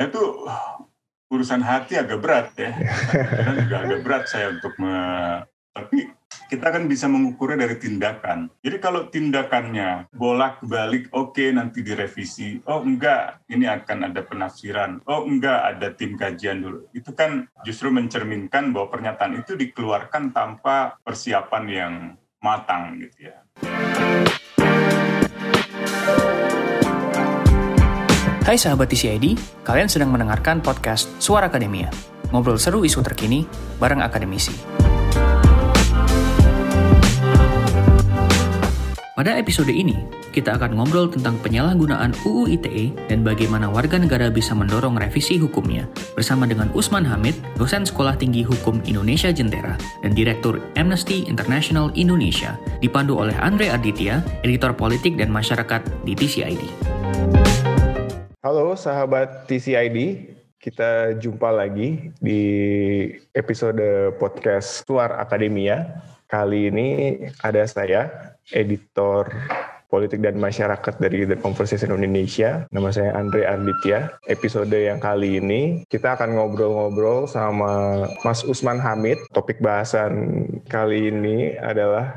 Nah, itu urusan hati agak berat ya. Kadang juga agak berat saya untuk me... tapi kita kan bisa mengukurnya dari tindakan. Jadi kalau tindakannya bolak-balik, oke okay, nanti direvisi. Oh enggak, ini akan ada penafsiran. Oh enggak, ada tim kajian dulu. Itu kan justru mencerminkan bahwa pernyataan itu dikeluarkan tanpa persiapan yang matang gitu ya. Hai sahabat TCID, kalian sedang mendengarkan podcast Suara Akademia. Ngobrol seru isu terkini bareng akademisi. Pada episode ini, kita akan ngobrol tentang penyalahgunaan UU ITE dan bagaimana warga negara bisa mendorong revisi hukumnya bersama dengan Usman Hamid, dosen Sekolah Tinggi Hukum Indonesia Jentera dan Direktur Amnesty International Indonesia, dipandu oleh Andre Aditya, editor politik dan masyarakat di TCID. Halo sahabat TCID, kita jumpa lagi di episode podcast Suar Akademia. Kali ini ada saya, editor politik dan masyarakat dari The Conversation Indonesia. Nama saya Andre Arditya. Episode yang kali ini kita akan ngobrol-ngobrol sama Mas Usman Hamid. Topik bahasan kali ini adalah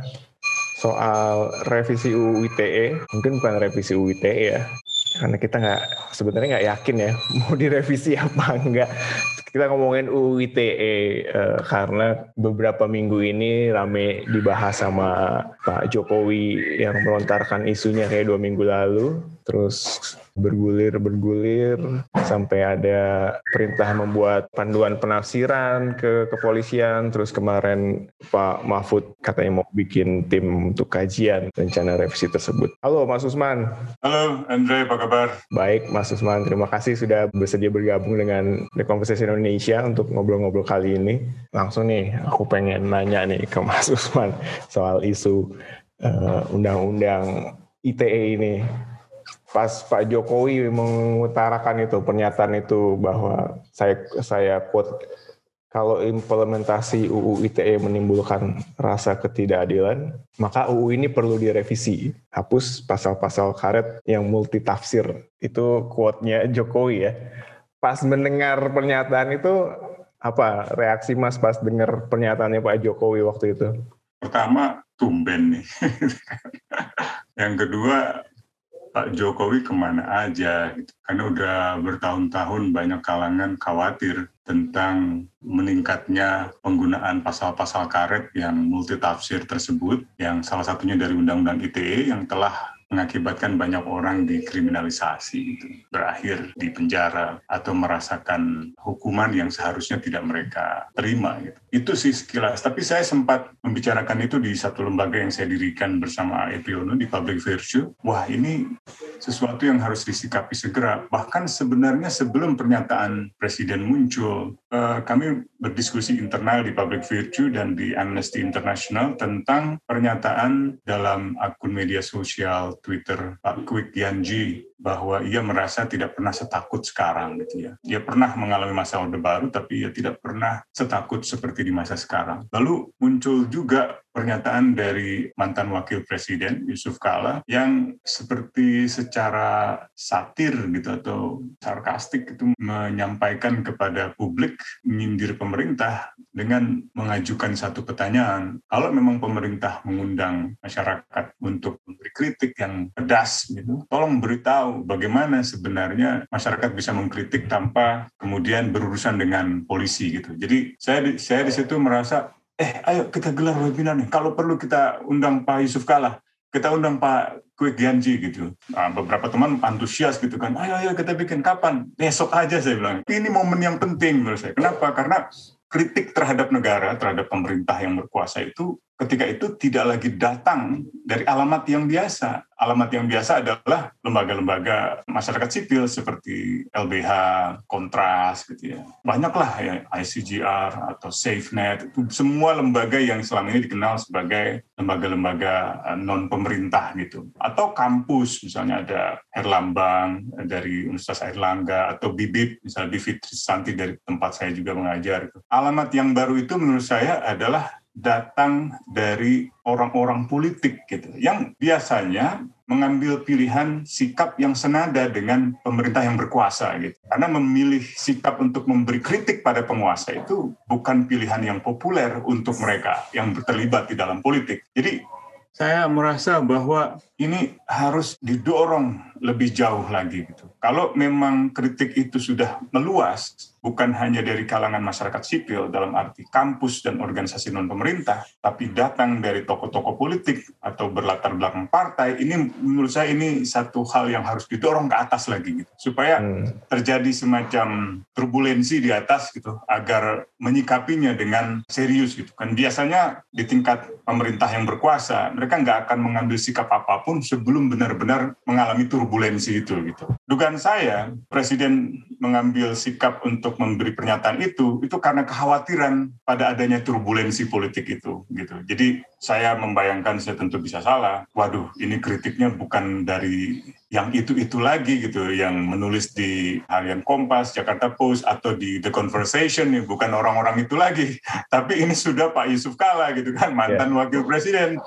soal revisi UU ITE. Mungkin bukan revisi UU ITE ya, karena kita nggak sebenarnya nggak yakin ya mau direvisi apa enggak. Kita ngomongin UU ITE uh, karena beberapa minggu ini rame dibahas sama Pak Jokowi yang melontarkan isunya kayak dua minggu lalu. Terus bergulir bergulir sampai ada perintah membuat panduan penafsiran ke kepolisian terus kemarin Pak Mahfud katanya mau bikin tim untuk kajian rencana revisi tersebut. Halo Mas Usman. Halo Andre, apa kabar? Baik Mas Usman, terima kasih sudah bersedia bergabung dengan The Conversation Indonesia untuk ngobrol-ngobrol kali ini. Langsung nih aku pengen nanya nih ke Mas Usman soal isu uh, undang-undang ITE ini pas Pak Jokowi mengutarakan itu pernyataan itu bahwa saya saya quote kalau implementasi UU ITE menimbulkan rasa ketidakadilan, maka UU ini perlu direvisi. Hapus pasal-pasal karet yang multitafsir. Itu quote-nya Jokowi ya. Pas mendengar pernyataan itu, apa reaksi Mas pas dengar pernyataannya Pak Jokowi waktu itu? Pertama, tumben nih. yang kedua, Pak Jokowi ke mana aja gitu. Karena udah bertahun-tahun banyak kalangan khawatir tentang meningkatnya penggunaan pasal-pasal karet yang multitafsir tersebut, yang salah satunya dari Undang-Undang ITE yang telah mengakibatkan banyak orang dikriminalisasi itu berakhir di penjara atau merasakan hukuman yang seharusnya tidak mereka terima gitu. Itu sih sekilas. Tapi saya sempat membicarakan itu di satu lembaga yang saya dirikan bersama Epiono di Public Virtue. Wah ini sesuatu yang harus disikapi segera. Bahkan sebenarnya sebelum pernyataan Presiden muncul, eh, kami berdiskusi internal di Public Virtue dan di Amnesty International tentang pernyataan dalam akun media sosial Twitter Pak Kwik Yanji bahwa ia merasa tidak pernah setakut sekarang gitu ya. Dia pernah mengalami masa orde baru tapi ia tidak pernah setakut seperti di masa sekarang. Lalu muncul juga pernyataan dari mantan wakil presiden Yusuf Kala yang seperti secara satir gitu atau sarkastik itu menyampaikan kepada publik menyindir pemerintah dengan mengajukan satu pertanyaan. Kalau memang pemerintah mengundang masyarakat untuk memberi kritik yang pedas gitu, tolong beritahu bagaimana sebenarnya masyarakat bisa mengkritik tanpa kemudian berurusan dengan polisi gitu. Jadi saya saya di situ merasa eh ayo kita gelar webinar nih. Kalau perlu kita undang Pak Yusuf Kala, kita undang Pak Kue Gianji gitu. Nah, beberapa teman antusias gitu kan. Ayo ayo kita bikin kapan? Besok aja saya bilang. Ini momen yang penting menurut saya. Kenapa? Karena kritik terhadap negara, terhadap pemerintah yang berkuasa itu ketika itu tidak lagi datang dari alamat yang biasa. Alamat yang biasa adalah lembaga-lembaga masyarakat sipil seperti LBH, Kontras gitu ya. Banyaklah ya ICGR atau SafeNet, itu semua lembaga yang selama ini dikenal sebagai lembaga-lembaga eh, non pemerintah gitu. Atau kampus misalnya ada Herlambang dari Universitas Airlangga atau Bibip misalnya Bivitri Santi dari tempat saya juga mengajar. Alamat yang baru itu menurut saya adalah datang dari orang-orang politik gitu yang biasanya mengambil pilihan sikap yang senada dengan pemerintah yang berkuasa gitu. Karena memilih sikap untuk memberi kritik pada penguasa itu bukan pilihan yang populer untuk mereka yang terlibat di dalam politik. Jadi saya merasa bahwa ini harus didorong lebih jauh lagi gitu. Kalau memang kritik itu sudah meluas, bukan hanya dari kalangan masyarakat sipil dalam arti kampus dan organisasi non pemerintah, tapi datang dari tokoh-tokoh politik atau berlatar belakang partai, ini menurut saya ini satu hal yang harus didorong ke atas lagi gitu, supaya hmm. terjadi semacam turbulensi di atas gitu, agar menyikapinya dengan serius gitu. Kan biasanya di tingkat pemerintah yang berkuasa, mereka nggak akan mengambil sikap apa pun sebelum benar-benar mengalami turbulensi itu gitu. Dugaan saya presiden mengambil sikap untuk memberi pernyataan itu itu karena kekhawatiran pada adanya turbulensi politik itu gitu. Jadi saya membayangkan saya tentu bisa salah. Waduh, ini kritiknya bukan dari yang itu-itu lagi gitu, yang menulis di Harian Kompas, Jakarta Post, atau di The Conversation, nih, bukan orang-orang itu lagi. Tapi ini sudah Pak Yusuf Kala gitu kan, mantan yeah. wakil presiden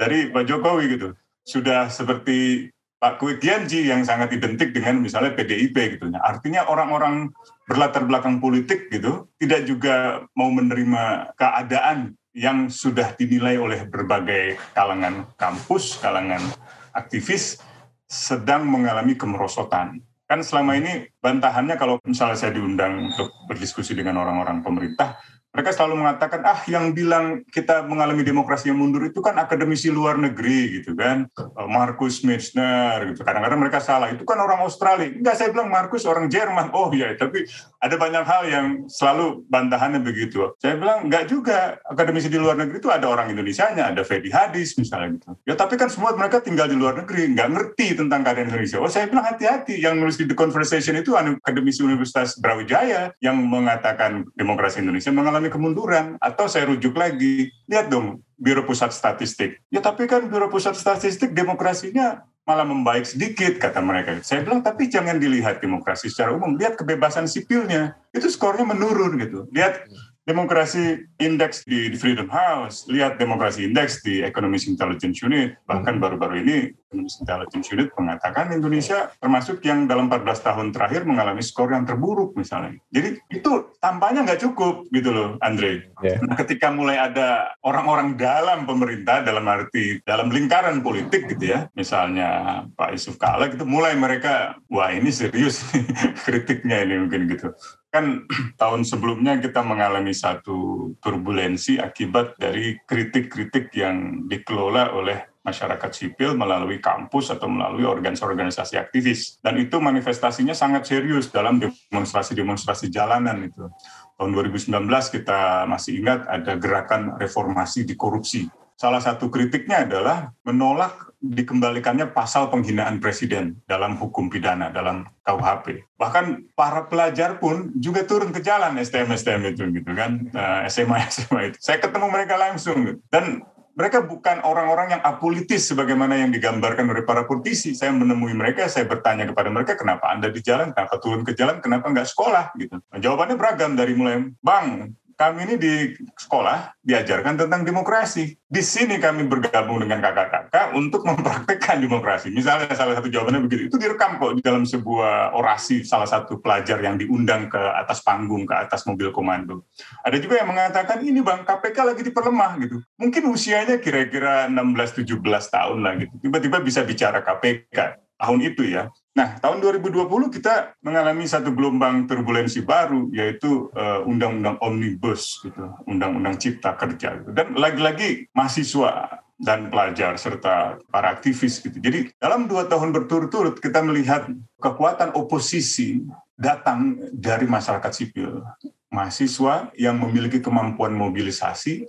dari Pak Jokowi gitu. Sudah seperti Pak Kwi Kianji yang sangat identik dengan misalnya PDIP gitu. Nah, artinya orang-orang berlatar belakang politik gitu tidak juga mau menerima keadaan yang sudah dinilai oleh berbagai kalangan kampus, kalangan aktivis sedang mengalami kemerosotan. Kan selama ini bantahannya kalau misalnya saya diundang untuk berdiskusi dengan orang-orang pemerintah, mereka selalu mengatakan ah yang bilang kita mengalami demokrasi yang mundur itu kan akademisi luar negeri gitu kan. Eh, Markus Michener gitu. Kadang-kadang mereka salah. Itu kan orang Australia. Enggak saya bilang Markus orang Jerman. Oh ya tapi ada banyak hal yang selalu bantahannya begitu. Saya bilang enggak juga. Akademisi di luar negeri itu ada orang Indonesia-nya ada Fedi Hadis misalnya gitu. Ya tapi kan semua mereka tinggal di luar negeri enggak ngerti tentang keadaan Indonesia. Oh saya bilang hati-hati. Yang nulis di The Conversation itu akademisi Universitas Brawijaya yang mengatakan demokrasi Indonesia mengalami kemunduran. Atau saya rujuk lagi. Lihat dong Biro Pusat Statistik. Ya tapi kan Biro Pusat Statistik demokrasinya malah membaik sedikit kata mereka. Saya bilang tapi jangan dilihat demokrasi secara umum. Lihat kebebasan sipilnya. Itu skornya menurun gitu. Lihat demokrasi indeks di, Freedom House, lihat demokrasi indeks di Economist Intelligence Unit, bahkan hmm. baru-baru ini Economist Intelligence Unit mengatakan Indonesia termasuk yang dalam 14 tahun terakhir mengalami skor yang terburuk misalnya. Jadi itu tampaknya nggak cukup gitu loh, Andre. Yeah. Nah, ketika mulai ada orang-orang dalam pemerintah, dalam arti dalam lingkaran politik gitu ya, misalnya Pak Yusuf Kala gitu, mulai mereka, wah ini serius kritiknya ini mungkin gitu kan tahun sebelumnya kita mengalami satu turbulensi akibat dari kritik-kritik yang dikelola oleh masyarakat sipil melalui kampus atau melalui organisasi-organisasi aktivis. Dan itu manifestasinya sangat serius dalam demonstrasi-demonstrasi jalanan itu. Tahun 2019 kita masih ingat ada gerakan reformasi di korupsi salah satu kritiknya adalah menolak dikembalikannya pasal penghinaan presiden dalam hukum pidana dalam KUHP. Bahkan para pelajar pun juga turun ke jalan STM-STM itu gitu kan, eh, itu. Saya ketemu mereka langsung dan mereka bukan orang-orang yang apolitis sebagaimana yang digambarkan oleh para politisi. Saya menemui mereka, saya bertanya kepada mereka, kenapa Anda di jalan, kenapa turun ke jalan, kenapa nggak sekolah? Gitu. Jawabannya beragam dari mulai, Bang, kami ini di sekolah diajarkan tentang demokrasi. Di sini kami bergabung dengan kakak-kakak untuk mempraktekkan demokrasi. Misalnya salah satu jawabannya begitu. Itu direkam kok di dalam sebuah orasi salah satu pelajar yang diundang ke atas panggung, ke atas mobil komando. Ada juga yang mengatakan, ini bang KPK lagi diperlemah gitu. Mungkin usianya kira-kira 16-17 tahun lah gitu. Tiba-tiba bisa bicara KPK tahun itu ya. Nah, tahun 2020 kita mengalami satu gelombang turbulensi baru, yaitu uh, Undang-Undang Omnibus, gitu, Undang-Undang Cipta Kerja. Gitu. Dan lagi-lagi mahasiswa dan pelajar serta para aktivis gitu. Jadi dalam dua tahun berturut-turut kita melihat kekuatan oposisi datang dari masyarakat sipil, mahasiswa yang memiliki kemampuan mobilisasi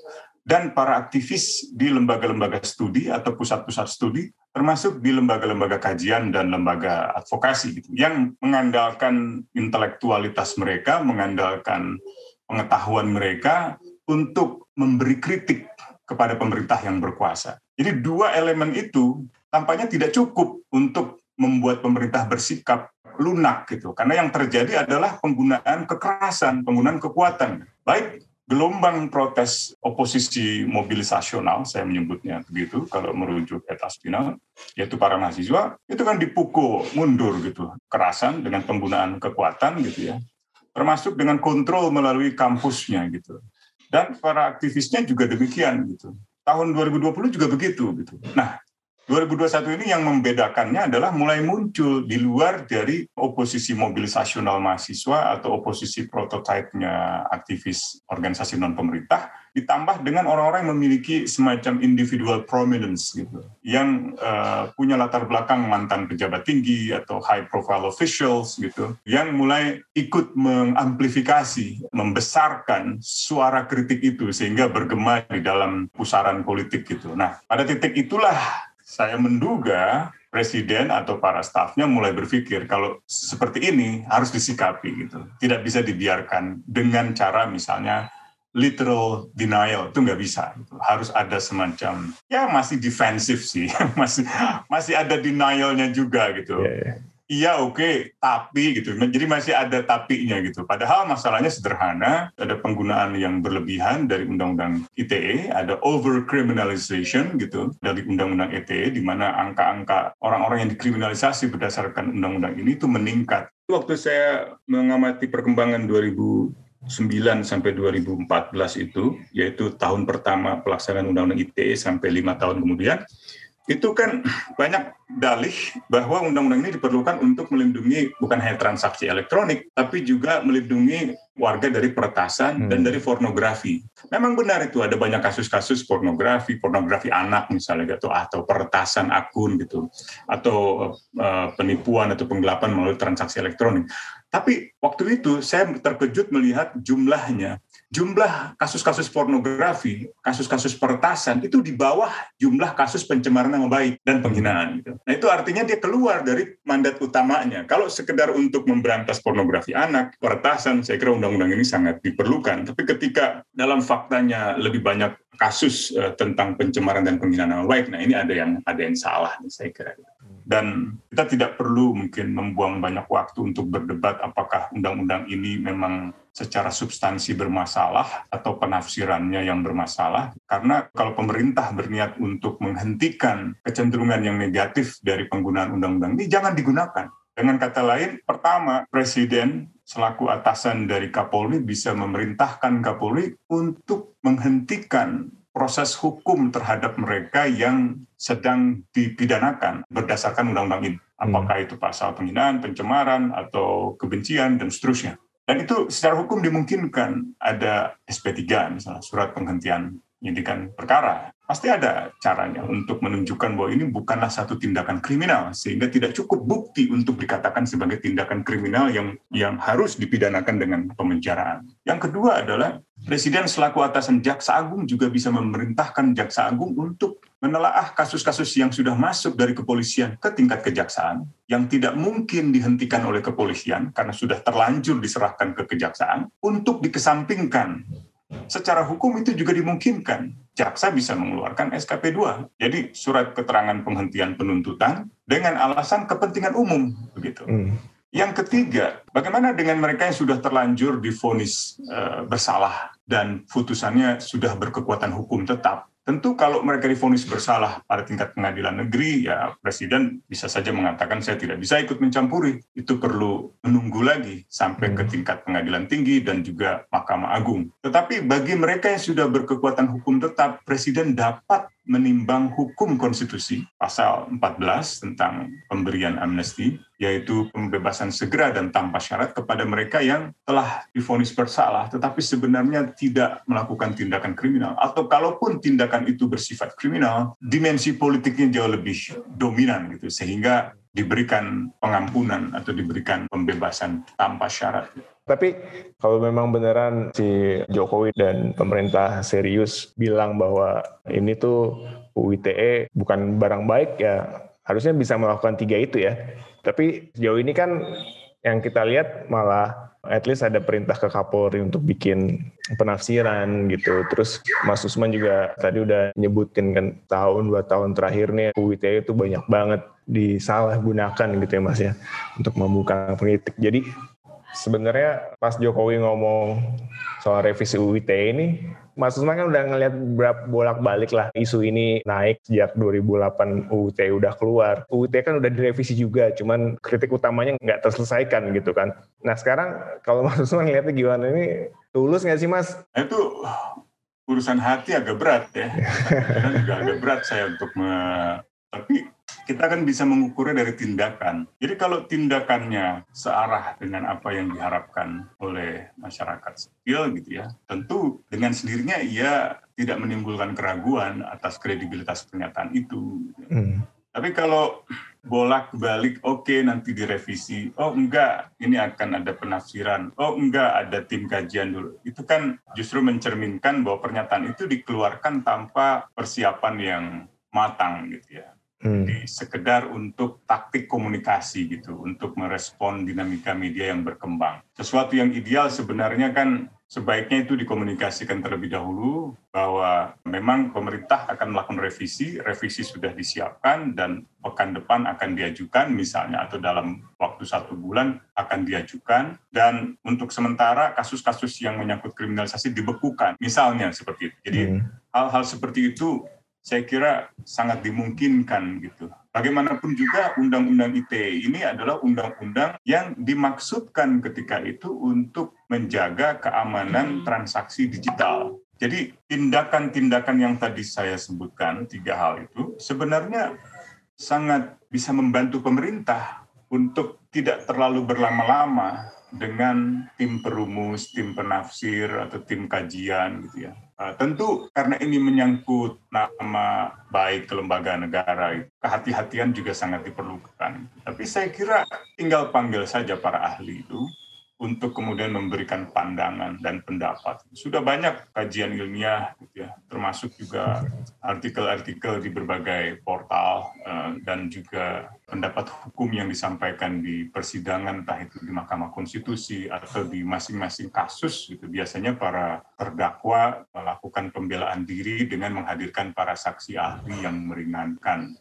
dan para aktivis di lembaga-lembaga studi atau pusat-pusat studi termasuk di lembaga-lembaga kajian dan lembaga advokasi gitu, yang mengandalkan intelektualitas mereka, mengandalkan pengetahuan mereka untuk memberi kritik kepada pemerintah yang berkuasa. Jadi dua elemen itu tampaknya tidak cukup untuk membuat pemerintah bersikap lunak gitu. Karena yang terjadi adalah penggunaan kekerasan, penggunaan kekuatan. Baik gelombang protes oposisi mobilisasional, saya menyebutnya begitu, kalau merujuk etas final, yaitu para mahasiswa, itu kan dipukul mundur gitu, kerasan dengan penggunaan kekuatan gitu ya, termasuk dengan kontrol melalui kampusnya gitu. Dan para aktivisnya juga demikian gitu. Tahun 2020 juga begitu gitu. Nah, 2021 ini yang membedakannya adalah mulai muncul di luar dari oposisi mobilisasional mahasiswa atau oposisi prototipenya aktivis organisasi non pemerintah ditambah dengan orang-orang yang memiliki semacam individual prominence gitu yang uh, punya latar belakang mantan pejabat tinggi atau high profile officials gitu yang mulai ikut mengamplifikasi membesarkan suara kritik itu sehingga bergema di dalam pusaran politik gitu. Nah, pada titik itulah saya menduga presiden atau para stafnya mulai berpikir kalau seperti ini harus disikapi gitu. Tidak bisa dibiarkan dengan cara misalnya literal denial itu nggak bisa gitu. harus ada semacam ya masih defensif sih masih masih ada denialnya juga gitu yeah, yeah iya oke, okay, tapi gitu. Jadi masih ada tapinya gitu. Padahal masalahnya sederhana, ada penggunaan yang berlebihan dari undang-undang ITE, ada over criminalization gitu dari undang-undang ITE di mana angka-angka orang-orang yang dikriminalisasi berdasarkan undang-undang ini itu meningkat. Waktu saya mengamati perkembangan 2009 sampai 2014 itu, yaitu tahun pertama pelaksanaan undang-undang ITE sampai lima tahun kemudian, itu kan banyak dalih bahwa undang-undang ini diperlukan untuk melindungi bukan hanya transaksi elektronik, tapi juga melindungi warga dari peretasan hmm. dan dari pornografi. Memang benar itu ada banyak kasus-kasus pornografi, pornografi anak misalnya gitu, atau peretasan akun gitu, atau uh, penipuan atau penggelapan melalui transaksi elektronik. Tapi waktu itu saya terkejut melihat jumlahnya jumlah kasus-kasus pornografi, kasus-kasus peretasan itu di bawah jumlah kasus pencemaran nama baik dan penghinaan. Gitu. Nah itu artinya dia keluar dari mandat utamanya. Kalau sekedar untuk memberantas pornografi anak, peretasan, saya kira undang-undang ini sangat diperlukan. Tapi ketika dalam faktanya lebih banyak kasus uh, tentang pencemaran dan penghinaan nama baik, nah ini ada yang ada yang salah, nih, saya kira. Dan kita tidak perlu mungkin membuang banyak waktu untuk berdebat apakah undang-undang ini memang secara substansi bermasalah atau penafsirannya yang bermasalah. Karena kalau pemerintah berniat untuk menghentikan kecenderungan yang negatif dari penggunaan undang-undang ini, jangan digunakan. Dengan kata lain, pertama, Presiden selaku atasan dari Kapolri bisa memerintahkan Kapolri untuk menghentikan proses hukum terhadap mereka yang sedang dipidanakan berdasarkan undang-undang ini. Hmm. Apakah itu pasal penghinaan, pencemaran, atau kebencian, dan seterusnya. Dan itu secara hukum dimungkinkan ada SP3, misalnya surat penghentian penyidikan perkara. Pasti ada caranya untuk menunjukkan bahwa ini bukanlah satu tindakan kriminal, sehingga tidak cukup bukti untuk dikatakan sebagai tindakan kriminal yang yang harus dipidanakan dengan pemenjaraan. Yang kedua adalah Presiden selaku atasan Jaksa Agung juga bisa memerintahkan Jaksa Agung untuk menelaah kasus-kasus yang sudah masuk dari kepolisian ke tingkat kejaksaan yang tidak mungkin dihentikan oleh kepolisian karena sudah terlanjur diserahkan ke kejaksaan untuk dikesampingkan secara hukum itu juga dimungkinkan. Jaksa bisa mengeluarkan SKP 2. Jadi surat keterangan penghentian penuntutan dengan alasan kepentingan umum begitu. Hmm. Yang ketiga, bagaimana dengan mereka yang sudah terlanjur difonis uh, bersalah dan putusannya sudah berkekuatan hukum tetap? Tentu kalau mereka difonis bersalah pada tingkat pengadilan negeri, ya Presiden bisa saja mengatakan saya tidak bisa ikut mencampuri. Itu perlu menunggu lagi sampai ke hmm. tingkat pengadilan tinggi dan juga Mahkamah Agung. Tetapi bagi mereka yang sudah berkekuatan hukum tetap, Presiden dapat menimbang hukum konstitusi pasal 14 tentang pemberian amnesti yaitu pembebasan segera dan tanpa syarat kepada mereka yang telah difonis bersalah tetapi sebenarnya tidak melakukan tindakan kriminal. Atau kalaupun tindakan itu bersifat kriminal dimensi politiknya jauh lebih dominan gitu. Sehingga diberikan pengampunan atau diberikan pembebasan tanpa syarat. Tapi kalau memang beneran si Jokowi dan pemerintah serius bilang bahwa ini tuh UITE bukan barang baik ya harusnya bisa melakukan tiga itu ya. Tapi sejauh ini kan yang kita lihat malah at least ada perintah ke Kapolri untuk bikin penafsiran gitu. Terus Mas Usman juga tadi udah nyebutin kan tahun dua tahun terakhir nih UITE itu banyak banget disalahgunakan gitu ya Mas ya untuk membuka politik. Jadi sebenarnya pas Jokowi ngomong soal revisi UU ITE ini Mas Usman kan udah ngeliat berapa bolak-balik lah isu ini naik sejak 2008 UU ITE udah keluar. UU ITE kan udah direvisi juga, cuman kritik utamanya nggak terselesaikan gitu kan. Nah sekarang kalau Mas Usman ngeliatnya gimana ini tulus nggak sih Mas? Nah, itu urusan hati agak berat ya. Karena juga agak berat saya untuk me... Tapi kita kan bisa mengukurnya dari tindakan. Jadi kalau tindakannya searah dengan apa yang diharapkan oleh masyarakat sipil gitu ya, tentu dengan sendirinya ia tidak menimbulkan keraguan atas kredibilitas pernyataan itu. Hmm. Tapi kalau bolak-balik, oke okay, nanti direvisi, oh enggak, ini akan ada penafsiran, oh enggak, ada tim kajian dulu. Itu kan justru mencerminkan bahwa pernyataan itu dikeluarkan tanpa persiapan yang matang gitu ya hmm. sekedar untuk taktik komunikasi gitu, untuk merespon dinamika media yang berkembang. Sesuatu yang ideal sebenarnya kan sebaiknya itu dikomunikasikan terlebih dahulu bahwa memang pemerintah akan melakukan revisi, revisi sudah disiapkan dan pekan depan akan diajukan misalnya atau dalam waktu satu bulan akan diajukan dan untuk sementara kasus-kasus yang menyangkut kriminalisasi dibekukan misalnya seperti itu. Jadi hmm. hal-hal hmm. seperti itu saya kira sangat dimungkinkan gitu. Bagaimanapun juga Undang-Undang ITE ini adalah undang-undang yang dimaksudkan ketika itu untuk menjaga keamanan transaksi digital. Jadi tindakan-tindakan yang tadi saya sebutkan, tiga hal itu, sebenarnya sangat bisa membantu pemerintah untuk tidak terlalu berlama-lama dengan tim perumus, tim penafsir, atau tim kajian gitu ya Uh, tentu karena ini menyangkut nama baik kelembagaan negara, kehati-hatian juga sangat diperlukan. Tapi saya kira tinggal panggil saja para ahli itu untuk kemudian memberikan pandangan dan pendapat. Sudah banyak kajian ilmiah, gitu ya, termasuk juga artikel-artikel di berbagai portal uh, dan juga pendapat hukum yang disampaikan di persidangan, entah itu di Mahkamah Konstitusi atau di masing-masing kasus. Gitu. Biasanya para terdakwa melakukan pembelaan diri dengan menghadirkan para saksi ahli yang meringankan.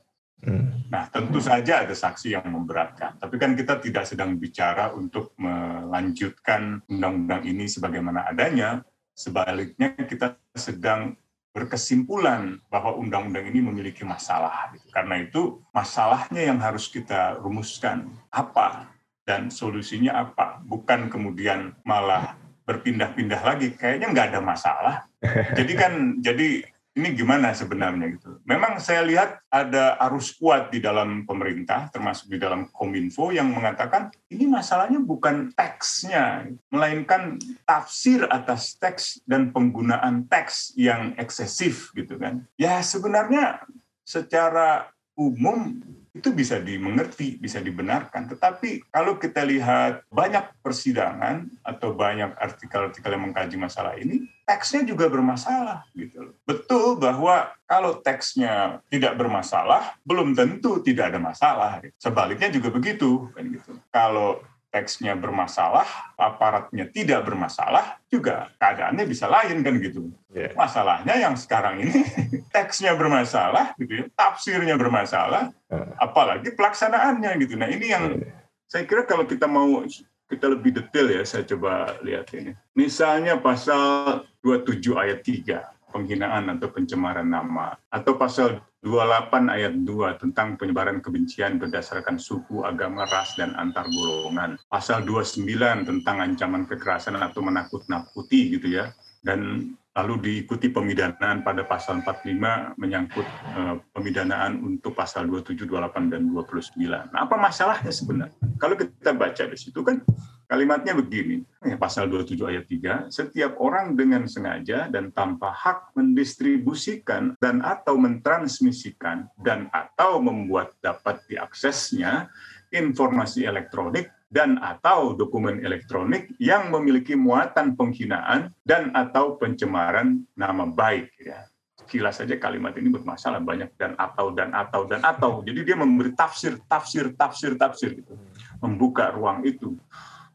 Nah, tentu saja ada saksi yang memberatkan. Tapi kan kita tidak sedang bicara untuk melanjutkan undang-undang ini sebagaimana adanya. Sebaliknya kita sedang berkesimpulan bahwa undang-undang ini memiliki masalah. Karena itu masalahnya yang harus kita rumuskan. Apa dan solusinya apa? Bukan kemudian malah berpindah-pindah lagi. Kayaknya nggak ada masalah. Jadi kan jadi ini gimana sebenarnya gitu. Memang saya lihat ada arus kuat di dalam pemerintah, termasuk di dalam Kominfo yang mengatakan ini masalahnya bukan teksnya, melainkan tafsir atas teks dan penggunaan teks yang eksesif gitu kan. Ya sebenarnya secara umum itu bisa dimengerti, bisa dibenarkan. Tetapi kalau kita lihat banyak persidangan atau banyak artikel-artikel yang mengkaji masalah ini, teksnya juga bermasalah gitu Betul bahwa kalau teksnya tidak bermasalah, belum tentu tidak ada masalah. Sebaliknya juga begitu kan gitu. Kalau teksnya bermasalah, aparatnya tidak bermasalah, juga keadaannya bisa lain kan gitu. Yeah. Masalahnya yang sekarang ini teksnya bermasalah, gitu ya, tafsirnya bermasalah, uh. apalagi pelaksanaannya gitu. Nah ini yang yeah. saya kira kalau kita mau kita lebih detail ya, saya coba lihat ini. Misalnya pasal 27 ayat 3 penghinaan atau pencemaran nama atau pasal 28 ayat 2 tentang penyebaran kebencian berdasarkan suku, agama, ras, dan antar golongan. Pasal 29 tentang ancaman kekerasan atau menakut-nakuti gitu ya. Dan lalu diikuti pemidanaan pada pasal 45 menyangkut uh, pemidanaan untuk pasal 27, 28, dan 29. Nah, apa masalahnya sebenarnya? Kalau kita baca di situ kan Kalimatnya begini, ya, pasal 27 ayat 3, setiap orang dengan sengaja dan tanpa hak mendistribusikan dan atau mentransmisikan dan atau membuat dapat diaksesnya informasi elektronik dan atau dokumen elektronik yang memiliki muatan penghinaan dan atau pencemaran nama baik ya. Kilas saja kalimat ini bermasalah banyak dan atau dan atau dan atau. Jadi dia memberi tafsir tafsir tafsir tafsir gitu. Membuka ruang itu.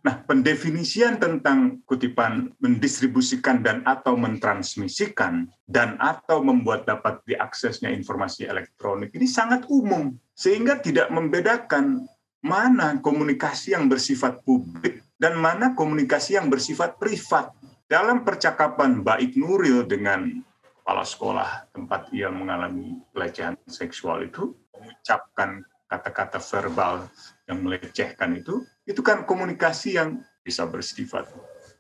Nah, pendefinisian tentang kutipan mendistribusikan dan atau mentransmisikan dan atau membuat dapat diaksesnya informasi elektronik ini sangat umum sehingga tidak membedakan mana komunikasi yang bersifat publik dan mana komunikasi yang bersifat privat. dalam percakapan baik Nuril dengan kepala sekolah tempat ia mengalami pelecehan seksual itu mengucapkan kata-kata verbal yang melecehkan itu, itu kan komunikasi yang bisa bersifat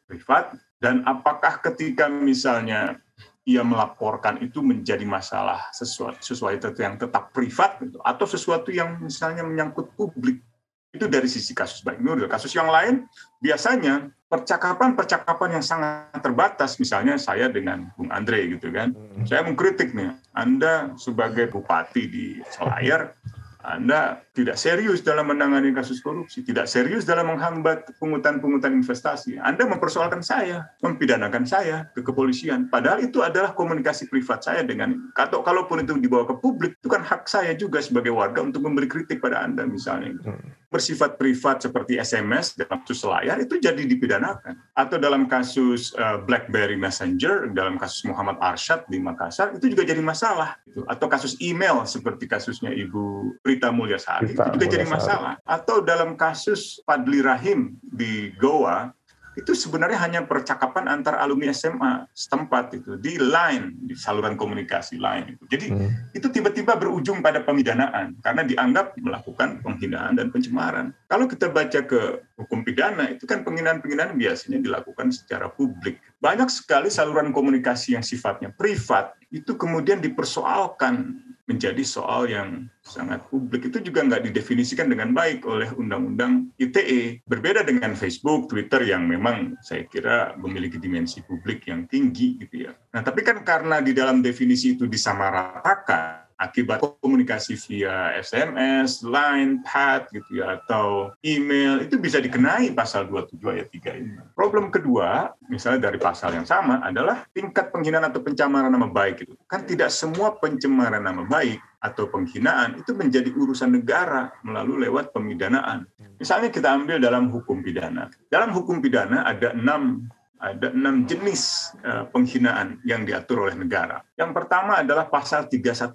privat dan apakah ketika misalnya ia melaporkan itu menjadi masalah sesuatu sesuatu yang tetap privat gitu, atau sesuatu yang misalnya menyangkut publik itu dari sisi kasus baik Nuril. Kasus yang lain biasanya percakapan-percakapan yang sangat terbatas, misalnya saya dengan Bung Andre gitu kan, hmm. saya mengkritik nih, Anda sebagai bupati di Selayar anda tidak serius dalam menangani kasus korupsi, tidak serius dalam menghambat pungutan-pungutan investasi. Anda mempersoalkan saya, mempidanakan saya ke kepolisian. Padahal itu adalah komunikasi privat saya dengan atau kalaupun itu dibawa ke publik, itu kan hak saya juga sebagai warga untuk memberi kritik pada Anda misalnya. Hmm. Bersifat privat seperti SMS dalam kasus layar itu jadi dipidanakan. Atau dalam kasus uh, BlackBerry Messenger, dalam kasus Muhammad Arsyad di Makassar, itu juga jadi masalah. Atau kasus email seperti kasusnya Ibu Rita Mulyasari Rita itu juga jadi masalah. Atau dalam kasus Padli Rahim di Goa itu sebenarnya hanya percakapan antar alumni SMA setempat itu di line di saluran komunikasi lain itu. Jadi hmm. itu tiba-tiba berujung pada pemidanaan karena dianggap melakukan penghinaan dan pencemaran. Kalau kita baca ke hukum pidana itu kan penghinaan-penghinaan biasanya dilakukan secara publik. Banyak sekali saluran komunikasi yang sifatnya privat itu kemudian dipersoalkan menjadi soal yang sangat publik itu juga nggak didefinisikan dengan baik oleh Undang-Undang ITE. Berbeda dengan Facebook, Twitter yang memang saya kira memiliki dimensi publik yang tinggi gitu ya. Nah tapi kan karena di dalam definisi itu disamaratakan, akibat komunikasi via SMS, line, chat gitu ya atau email itu bisa dikenai pasal 27 ayat 3 ini. Problem kedua, misalnya dari pasal yang sama adalah tingkat penghinaan atau pencemaran nama baik itu. Kan tidak semua pencemaran nama baik atau penghinaan itu menjadi urusan negara melalui lewat pemidanaan. Misalnya kita ambil dalam hukum pidana. Dalam hukum pidana ada enam ada enam jenis uh, penghinaan yang diatur oleh negara. Yang pertama adalah pasal 310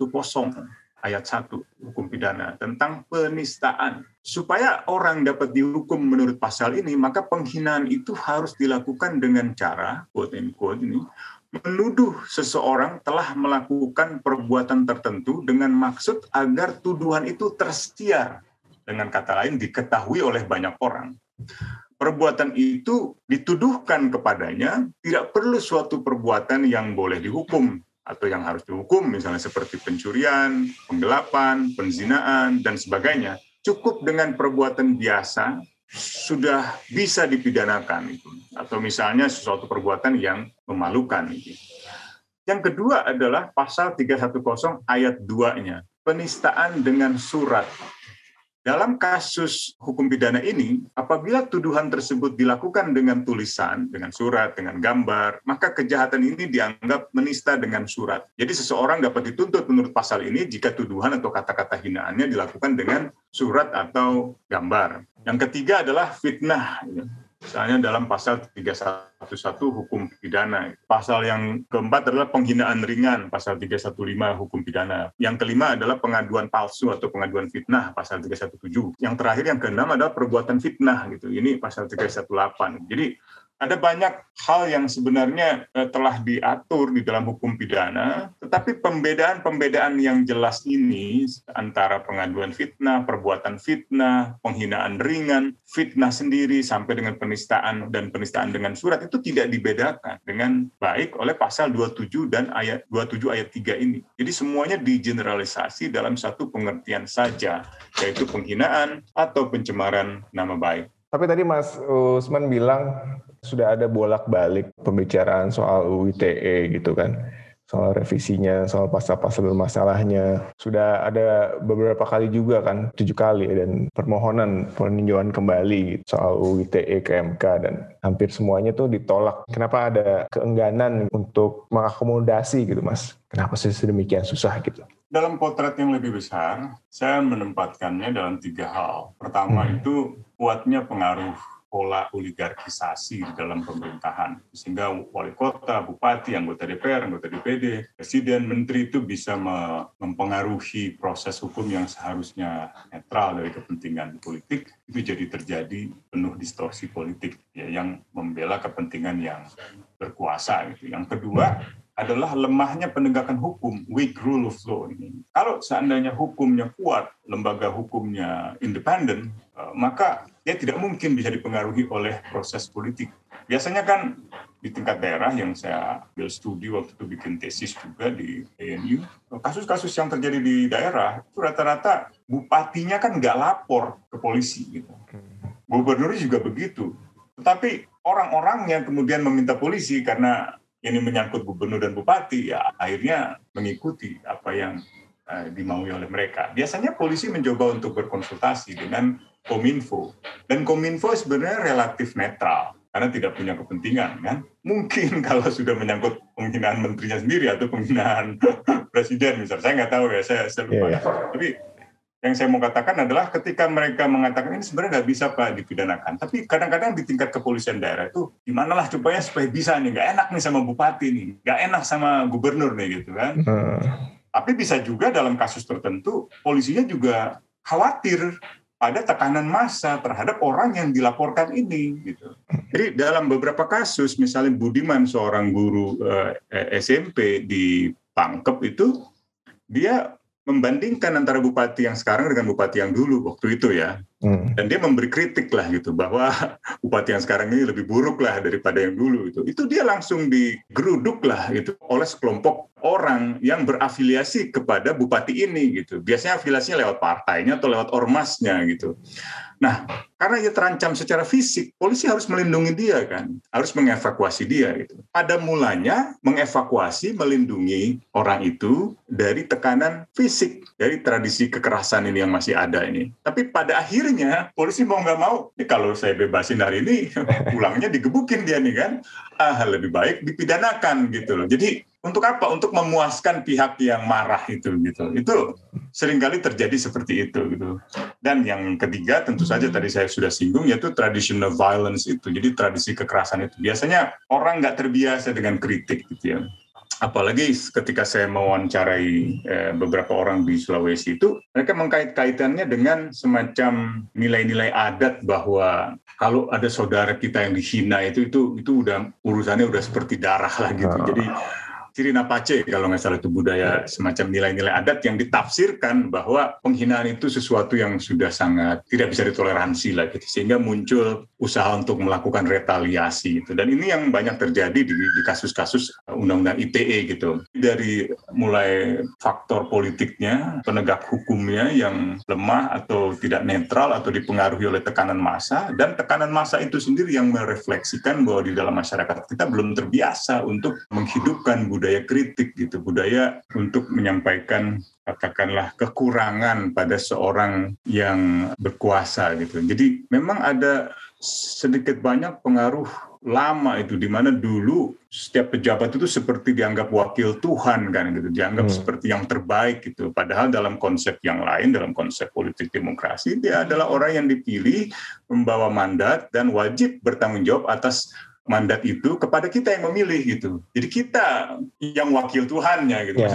ayat 1 hukum pidana tentang penistaan. Supaya orang dapat dihukum menurut pasal ini, maka penghinaan itu harus dilakukan dengan cara, quote and quote ini, menuduh seseorang telah melakukan perbuatan tertentu dengan maksud agar tuduhan itu tersiar. Dengan kata lain, diketahui oleh banyak orang perbuatan itu dituduhkan kepadanya tidak perlu suatu perbuatan yang boleh dihukum atau yang harus dihukum misalnya seperti pencurian, penggelapan, penzinaan dan sebagainya. Cukup dengan perbuatan biasa sudah bisa dipidanakan itu atau misalnya sesuatu perbuatan yang memalukan itu. Yang kedua adalah pasal 310 ayat 2-nya, penistaan dengan surat dalam kasus hukum pidana ini, apabila tuduhan tersebut dilakukan dengan tulisan, dengan surat, dengan gambar, maka kejahatan ini dianggap menista dengan surat. Jadi seseorang dapat dituntut menurut pasal ini jika tuduhan atau kata-kata hinaannya dilakukan dengan surat atau gambar. Yang ketiga adalah fitnah. Misalnya dalam pasal 311 hukum pidana. Pasal yang keempat adalah penghinaan ringan, pasal 315 hukum pidana. Yang kelima adalah pengaduan palsu atau pengaduan fitnah, pasal 317. Yang terakhir yang keenam adalah perbuatan fitnah gitu. Ini pasal 318. Jadi ada banyak hal yang sebenarnya eh, telah diatur di dalam hukum pidana, tetapi pembedaan-pembedaan yang jelas ini antara pengaduan fitnah, perbuatan fitnah, penghinaan ringan, fitnah sendiri sampai dengan penistaan dan penistaan dengan surat itu tidak dibedakan dengan baik oleh pasal 27 dan ayat 27 ayat 3 ini. Jadi semuanya digeneralisasi dalam satu pengertian saja, yaitu penghinaan atau pencemaran nama baik. Tapi tadi Mas Usman bilang sudah ada bolak-balik pembicaraan soal UU ITE gitu kan soal revisinya, soal pasal-pasal bermasalahnya. Sudah ada beberapa kali juga kan, tujuh kali dan permohonan peninjauan kembali soal UU ITE ke MK dan hampir semuanya tuh ditolak. Kenapa ada keengganan untuk mengakomodasi gitu mas? Kenapa sih sedemikian susah gitu? Dalam potret yang lebih besar, saya menempatkannya dalam tiga hal. Pertama hmm. itu kuatnya pengaruh pola oligarkisasi di dalam pemerintahan. Sehingga wali kota, bupati, anggota DPR, anggota DPD, presiden, menteri itu bisa mempengaruhi proses hukum yang seharusnya netral dari kepentingan politik, itu jadi terjadi penuh distorsi politik ya, yang membela kepentingan yang berkuasa. Gitu. Yang kedua, adalah lemahnya penegakan hukum, weak rule of law ini. Kalau seandainya hukumnya kuat, lembaga hukumnya independen, eh, maka dia tidak mungkin bisa dipengaruhi oleh proses politik. Biasanya kan di tingkat daerah yang saya ambil studi waktu itu bikin tesis juga di ANU, kasus-kasus yang terjadi di daerah itu rata-rata bupatinya kan nggak lapor ke polisi gitu. Gubernur juga begitu. Tetapi orang-orang yang kemudian meminta polisi karena ini menyangkut gubernur dan bupati, ya akhirnya mengikuti apa yang uh, dimaui oleh mereka. Biasanya polisi mencoba untuk berkonsultasi dengan Kominfo. Dan Kominfo sebenarnya relatif netral karena tidak punya kepentingan kan. Mungkin kalau sudah menyangkut penghinaan menterinya sendiri atau penghinaan presiden misalnya, saya nggak tahu ya, saya, saya lupa. Yeah. Tapi yang saya mau katakan adalah ketika mereka mengatakan ini sebenarnya nggak bisa pak dipidanakan, tapi kadang-kadang di tingkat kepolisian daerah itu gimana lah supaya supaya bisa nih nggak enak nih sama bupati nih, nggak enak sama gubernur nih gitu kan. Hmm. Tapi bisa juga dalam kasus tertentu polisinya juga khawatir ada tekanan massa terhadap orang yang dilaporkan ini gitu. Jadi dalam beberapa kasus misalnya Budiman seorang guru eh, SMP di Pangkep itu dia membandingkan antara bupati yang sekarang dengan bupati yang dulu waktu itu ya. Hmm. Dan dia memberi kritik lah gitu bahwa bupati yang sekarang ini lebih buruk lah daripada yang dulu itu. Itu dia langsung digeruduk lah itu oleh sekelompok orang yang berafiliasi kepada bupati ini gitu. Biasanya afiliasinya lewat partainya atau lewat ormasnya gitu. Nah, karena ia terancam secara fisik, polisi harus melindungi dia kan, harus mengevakuasi dia gitu. Pada mulanya mengevakuasi, melindungi orang itu dari tekanan fisik, dari tradisi kekerasan ini yang masih ada ini. Tapi pada akhirnya polisi mau nggak mau, ya kalau saya bebasin hari ini, pulangnya digebukin dia nih kan, ah lebih baik dipidanakan gitu loh. Jadi untuk apa? Untuk memuaskan pihak yang marah itu gitu. Itu sering kali terjadi seperti itu gitu. Dan yang ketiga tentu saja tadi saya sudah singgung yaitu traditional violence itu. Jadi tradisi kekerasan itu biasanya orang nggak terbiasa dengan kritik gitu ya. Apalagi ketika saya mewawancarai eh, beberapa orang di Sulawesi itu, mereka mengkait-kaitannya dengan semacam nilai-nilai adat bahwa kalau ada saudara kita yang dihina itu itu itu udah urusannya udah seperti darah lah gitu. Jadi Cirina Pace kalau nggak salah itu budaya ya. semacam nilai-nilai adat yang ditafsirkan bahwa penghinaan itu sesuatu yang sudah sangat tidak bisa ditoleransi lah gitu. Sehingga muncul usaha untuk melakukan retaliasi gitu. Dan ini yang banyak terjadi di, di kasus-kasus undang-undang ITE gitu. Dari mulai faktor politiknya penegak hukumnya yang lemah atau tidak netral atau dipengaruhi oleh tekanan massa dan tekanan massa itu sendiri yang merefleksikan bahwa di dalam masyarakat kita belum terbiasa untuk menghidupkan budaya budaya kritik gitu, budaya untuk menyampaikan katakanlah kekurangan pada seorang yang berkuasa gitu. Jadi memang ada sedikit banyak pengaruh lama itu di mana dulu setiap pejabat itu seperti dianggap wakil Tuhan kan gitu dianggap hmm. seperti yang terbaik gitu padahal dalam konsep yang lain dalam konsep politik demokrasi dia adalah orang yang dipilih membawa mandat dan wajib bertanggung jawab atas mandat itu kepada kita yang memilih gitu. Jadi kita yang wakil Tuhannya gitu. Yeah.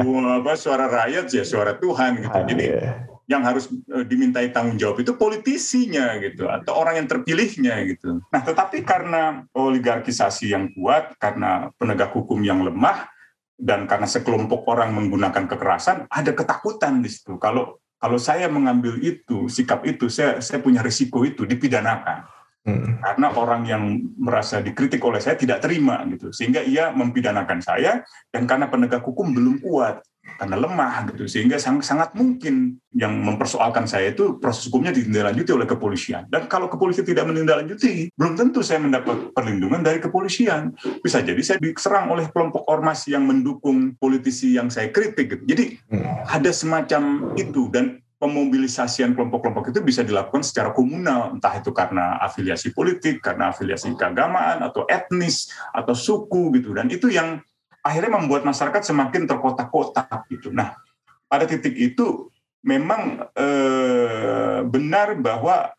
Maksudnya apa suara rakyat ya suara Tuhan gitu. Ah, Jadi yeah. yang harus e, dimintai tanggung jawab itu politisinya gitu atau orang yang terpilihnya gitu. Nah, tetapi karena oligarkisasi yang kuat, karena penegak hukum yang lemah dan karena sekelompok orang menggunakan kekerasan, ada ketakutan di situ. Kalau kalau saya mengambil itu, sikap itu, saya saya punya risiko itu dipidanakan Hmm. Karena orang yang merasa dikritik oleh saya tidak terima gitu, sehingga ia mempidanakan saya dan karena penegak hukum belum kuat, karena lemah gitu, sehingga sangat, sangat mungkin yang mempersoalkan saya itu proses hukumnya ditindaklanjuti oleh kepolisian. Dan kalau kepolisian tidak menindaklanjuti, belum tentu saya mendapat perlindungan dari kepolisian. Bisa jadi saya diserang oleh kelompok ormas yang mendukung politisi yang saya kritik. Gitu. Jadi hmm. ada semacam itu dan pemobilisasian kelompok-kelompok itu bisa dilakukan secara komunal, entah itu karena afiliasi politik, karena afiliasi keagamaan, atau etnis, atau suku gitu. Dan itu yang akhirnya membuat masyarakat semakin terkotak-kotak gitu. Nah, pada titik itu memang eh, benar bahwa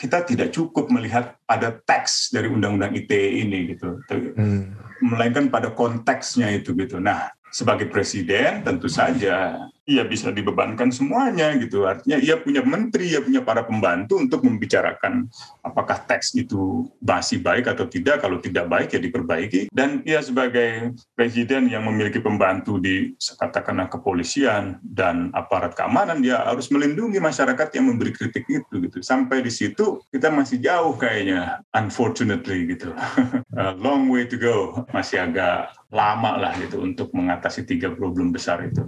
kita tidak cukup melihat ada teks dari undang-undang ITE ini gitu, hmm. melainkan pada konteksnya itu gitu. Nah, sebagai presiden tentu saja ia bisa dibebankan semuanya gitu. Artinya ia punya menteri, ia punya para pembantu untuk membicarakan apakah teks itu masih baik atau tidak. Kalau tidak baik ya diperbaiki. Dan ia sebagai presiden yang memiliki pembantu di katakanlah kepolisian dan aparat keamanan, dia harus melindungi masyarakat yang memberi kritik itu gitu. Sampai di situ kita masih jauh kayaknya, unfortunately gitu. Long way to go, masih agak lama lah gitu untuk mengatasi tiga problem besar itu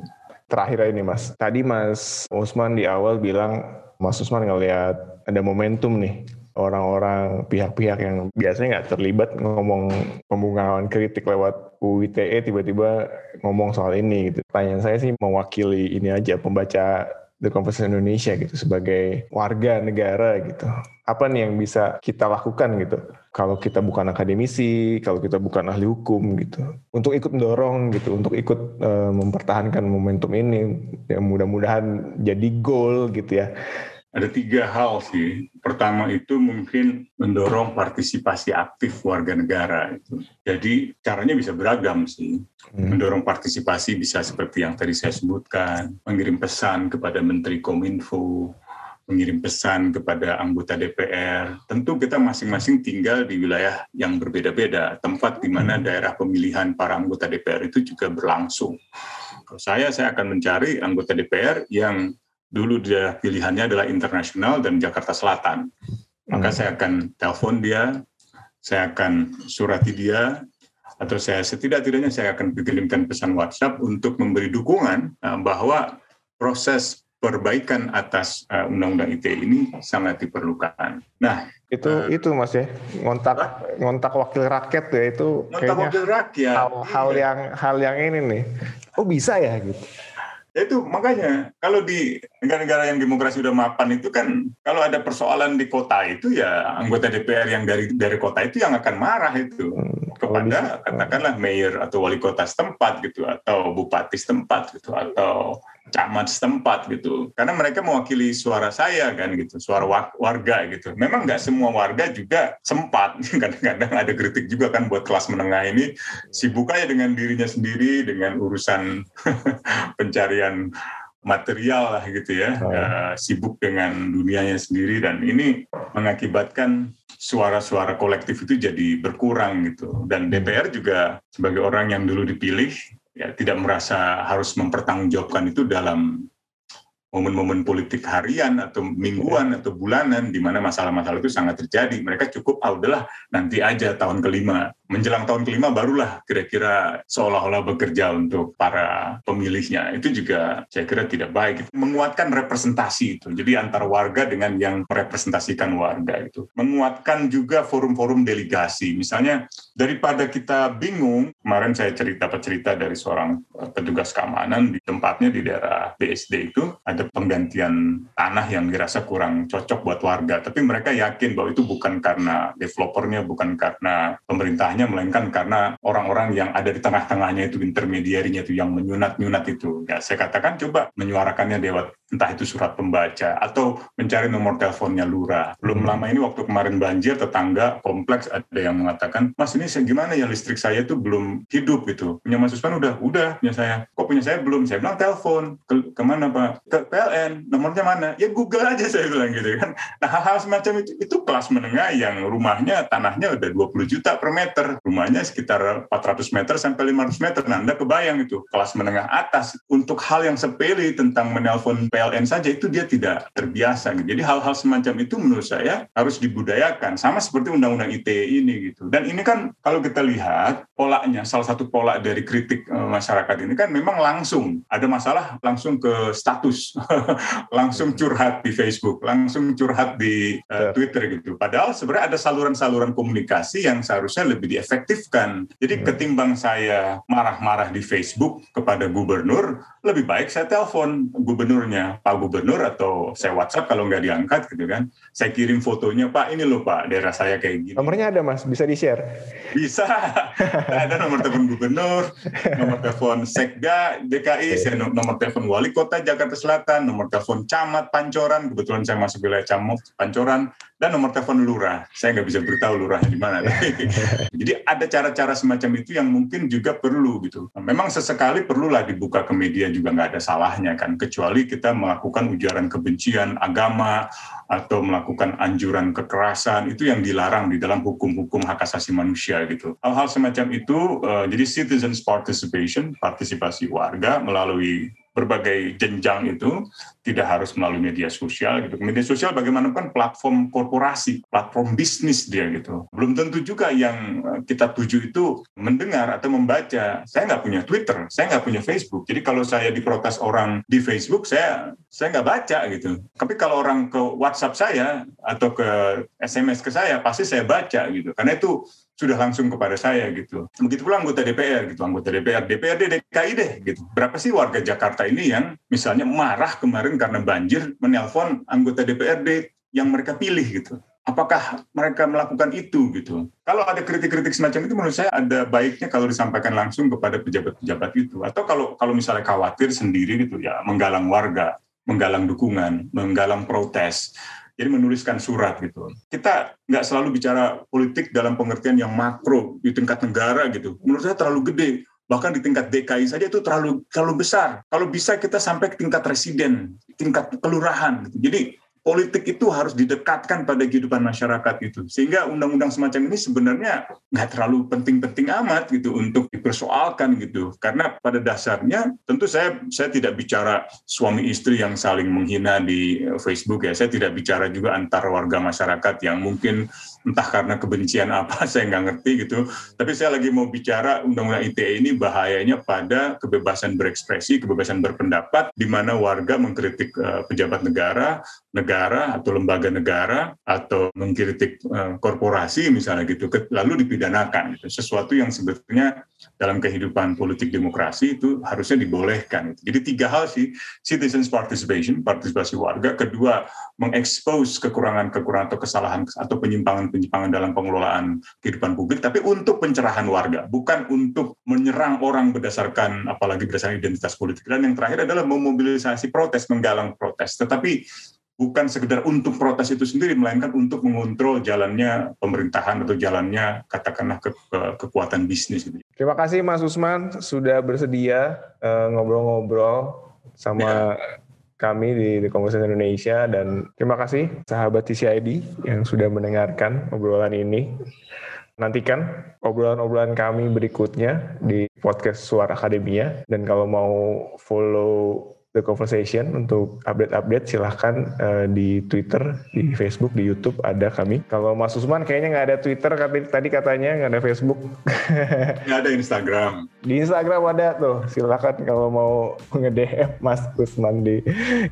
terakhir ini Mas. Tadi Mas Usman di awal bilang Mas Usman ngelihat ada momentum nih orang-orang pihak-pihak yang biasanya nggak terlibat ngomong pembungkaman kritik lewat UITE tiba-tiba ngomong soal ini gitu. Pertanyaan saya sih mewakili ini aja pembaca The Conversation Indonesia gitu sebagai warga negara gitu. Apa nih yang bisa kita lakukan gitu? Kalau kita bukan akademisi, kalau kita bukan ahli hukum gitu, untuk ikut mendorong gitu, untuk ikut uh, mempertahankan momentum ini, yang mudah-mudahan jadi goal gitu ya ada tiga hal sih. Pertama itu mungkin mendorong partisipasi aktif warga negara. Itu. Jadi caranya bisa beragam sih. Hmm. Mendorong partisipasi bisa seperti yang tadi saya sebutkan, mengirim pesan kepada Menteri Kominfo, mengirim pesan kepada anggota DPR. Tentu kita masing-masing tinggal di wilayah yang berbeda-beda, tempat di mana hmm. daerah pemilihan para anggota DPR itu juga berlangsung. Kalau saya, saya akan mencari anggota DPR yang dulu dia pilihannya adalah internasional dan Jakarta Selatan. Maka hmm. saya akan telepon dia, saya akan surati dia, atau saya setidak-tidaknya saya akan kirimkan pesan WhatsApp untuk memberi dukungan uh, bahwa proses perbaikan atas uh, Undang-Undang ITE ini sangat diperlukan. Nah, itu uh, itu Mas ya, ngontak ngontak wakil rakyat ya itu ngontak wakil rakyat. Hal, hal iya. yang hal yang ini nih. Oh bisa ya gitu. Ya itu makanya kalau di negara-negara yang demokrasi udah mapan itu kan kalau ada persoalan di kota itu ya anggota DPR yang dari dari kota itu yang akan marah itu. Hmm, kepada katakanlah mayor atau wali kota setempat gitu atau bupati setempat gitu atau camat setempat gitu. Karena mereka mewakili suara saya kan gitu suara warga gitu. Memang nggak semua warga juga sempat. Kadang-kadang ada kritik juga kan buat kelas menengah ini. Sibuk aja dengan dirinya sendiri dengan urusan pencarian material lah gitu ya. Oh. uh, sibuk dengan dunianya sendiri. Dan ini mengakibatkan suara-suara kolektif itu jadi berkurang gitu. Dan DPR juga sebagai orang yang dulu dipilih ya tidak merasa harus mempertanggungjawabkan itu dalam momen-momen politik harian atau mingguan atau bulanan di mana masalah-masalah itu sangat terjadi. Mereka cukup, ah udahlah nanti aja tahun kelima menjelang tahun kelima barulah kira-kira seolah-olah bekerja untuk para pemilihnya. Itu juga saya kira tidak baik. Menguatkan representasi itu. Jadi antara warga dengan yang merepresentasikan warga itu. Menguatkan juga forum-forum delegasi. Misalnya daripada kita bingung, kemarin saya cerita cerita dari seorang petugas keamanan di tempatnya di daerah BSD itu ada penggantian tanah yang dirasa kurang cocok buat warga. Tapi mereka yakin bahwa itu bukan karena developernya, bukan karena pemerintah tengahnya melainkan karena orang-orang yang ada di tengah-tengahnya itu intermediarinya itu yang menyunat-nyunat itu. Ya, saya katakan coba menyuarakannya lewat entah itu surat pembaca atau mencari nomor teleponnya lurah. Belum hmm. lama ini waktu kemarin banjir tetangga kompleks ada yang mengatakan, Mas ini gimana ya listrik saya itu belum hidup gitu. Punya Mas Usman udah, udah punya saya. Kok punya saya belum? Saya bilang telepon. Ke, ke mana Pak? Ke PLN. Nomornya mana? Ya Google aja saya bilang gitu kan. Nah hal-hal semacam itu, itu kelas menengah yang rumahnya tanahnya udah 20 juta per meter meter, rumahnya sekitar 400 meter sampai 500 meter. Nah, Anda kebayang itu kelas menengah atas untuk hal yang sepele tentang menelpon PLN saja itu dia tidak terbiasa. Gitu. Jadi hal-hal semacam itu menurut saya harus dibudayakan sama seperti undang-undang ITE ini gitu. Dan ini kan kalau kita lihat polanya, salah satu pola dari kritik e, masyarakat ini kan memang langsung ada masalah langsung ke status, langsung curhat di Facebook, langsung curhat di uh, Twitter gitu. Padahal sebenarnya ada saluran-saluran komunikasi yang seharusnya lebih diefektifkan. Jadi hmm. ketimbang saya marah-marah di Facebook kepada gubernur, lebih baik saya telepon gubernurnya, Pak Gubernur atau saya WhatsApp kalau nggak diangkat gitu kan. Saya kirim fotonya, Pak ini loh Pak, daerah saya kayak gini. Nomornya ada Mas, bisa di-share? Bisa. ada nomor telepon gubernur, nomor telepon Sekda DKI, saya nomor telepon wali kota Jakarta Selatan, nomor telepon camat Pancoran, kebetulan saya masuk wilayah Camuk Pancoran, dan nomor telepon lurah. Saya nggak bisa beritahu lurahnya di mana. Jadi ada cara-cara semacam itu yang mungkin juga perlu gitu. Memang sesekali perlulah dibuka ke media juga nggak ada salahnya kan, kecuali kita melakukan ujaran kebencian agama atau melakukan anjuran kekerasan itu yang dilarang di dalam hukum-hukum hak asasi manusia gitu. Hal-hal semacam itu uh, jadi citizens participation, partisipasi warga melalui berbagai jenjang itu tidak harus melalui media sosial gitu. Media sosial bagaimanapun platform korporasi, platform bisnis dia gitu. Belum tentu juga yang kita tuju itu mendengar atau membaca. Saya nggak punya Twitter, saya nggak punya Facebook. Jadi kalau saya diprotes orang di Facebook, saya saya nggak baca gitu. Tapi kalau orang ke WhatsApp saya atau ke SMS ke saya, pasti saya baca gitu. Karena itu sudah langsung kepada saya gitu. Begitu pula anggota DPR gitu, anggota DPR, DPRD DKI deh gitu. Berapa sih warga Jakarta ini yang misalnya marah kemarin karena banjir menelpon anggota DPRD yang mereka pilih gitu. Apakah mereka melakukan itu gitu? Kalau ada kritik-kritik semacam itu menurut saya ada baiknya kalau disampaikan langsung kepada pejabat-pejabat itu. Atau kalau kalau misalnya khawatir sendiri gitu ya menggalang warga, menggalang dukungan, menggalang protes jadi menuliskan surat gitu. Kita nggak selalu bicara politik dalam pengertian yang makro di tingkat negara gitu. Menurut saya terlalu gede. Bahkan di tingkat DKI saja itu terlalu terlalu besar. Kalau bisa kita sampai ke tingkat residen, tingkat kelurahan. Gitu. Jadi politik itu harus didekatkan pada kehidupan masyarakat itu. Sehingga undang-undang semacam ini sebenarnya nggak terlalu penting-penting amat gitu untuk dipersoalkan gitu. Karena pada dasarnya tentu saya saya tidak bicara suami istri yang saling menghina di Facebook ya. Saya tidak bicara juga antar warga masyarakat yang mungkin entah karena kebencian apa saya nggak ngerti gitu. Tapi saya lagi mau bicara undang-undang ITE ini bahayanya pada kebebasan berekspresi, kebebasan berpendapat, di mana warga mengkritik uh, pejabat negara, negara atau lembaga negara atau mengkritik uh, korporasi misalnya gitu, lalu dipidanakan. Gitu. Sesuatu yang sebetulnya dalam kehidupan politik demokrasi itu harusnya dibolehkan. Gitu. Jadi tiga hal sih, citizens participation, partisipasi warga, kedua mengekspos kekurangan-kekurangan atau kesalahan atau penyimpangan-penyimpangan dalam pengelolaan kehidupan publik, tapi untuk pencerahan warga, bukan untuk menyerang orang berdasarkan apalagi berdasarkan identitas politik. Dan yang terakhir adalah memobilisasi protes, menggalang protes. Tetapi bukan sekedar untuk protes itu sendiri, melainkan untuk mengontrol jalannya pemerintahan atau jalannya katakanlah ke, ke, kekuatan bisnis. Terima kasih Mas Usman sudah bersedia uh, ngobrol-ngobrol sama ya kami di The Conversation Indonesia dan terima kasih sahabat TCID yang sudah mendengarkan obrolan ini. Nantikan obrolan-obrolan kami berikutnya di podcast Suara Akademia dan kalau mau follow The Conversation untuk update-update silahkan uh, di Twitter, di Facebook, di YouTube ada kami. Kalau Mas Usman kayaknya nggak ada Twitter, tapi tadi katanya nggak ada Facebook. Nggak ada Instagram. Di Instagram ada tuh, silahkan kalau mau nge-DM Mas Usman di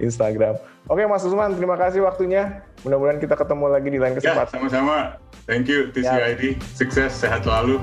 Instagram. Oke Mas Usman, terima kasih waktunya. Mudah-mudahan kita ketemu lagi di lain ya, kesempatan. Ya, sama-sama. Thank you TCID. Ya. Sukses, sehat selalu.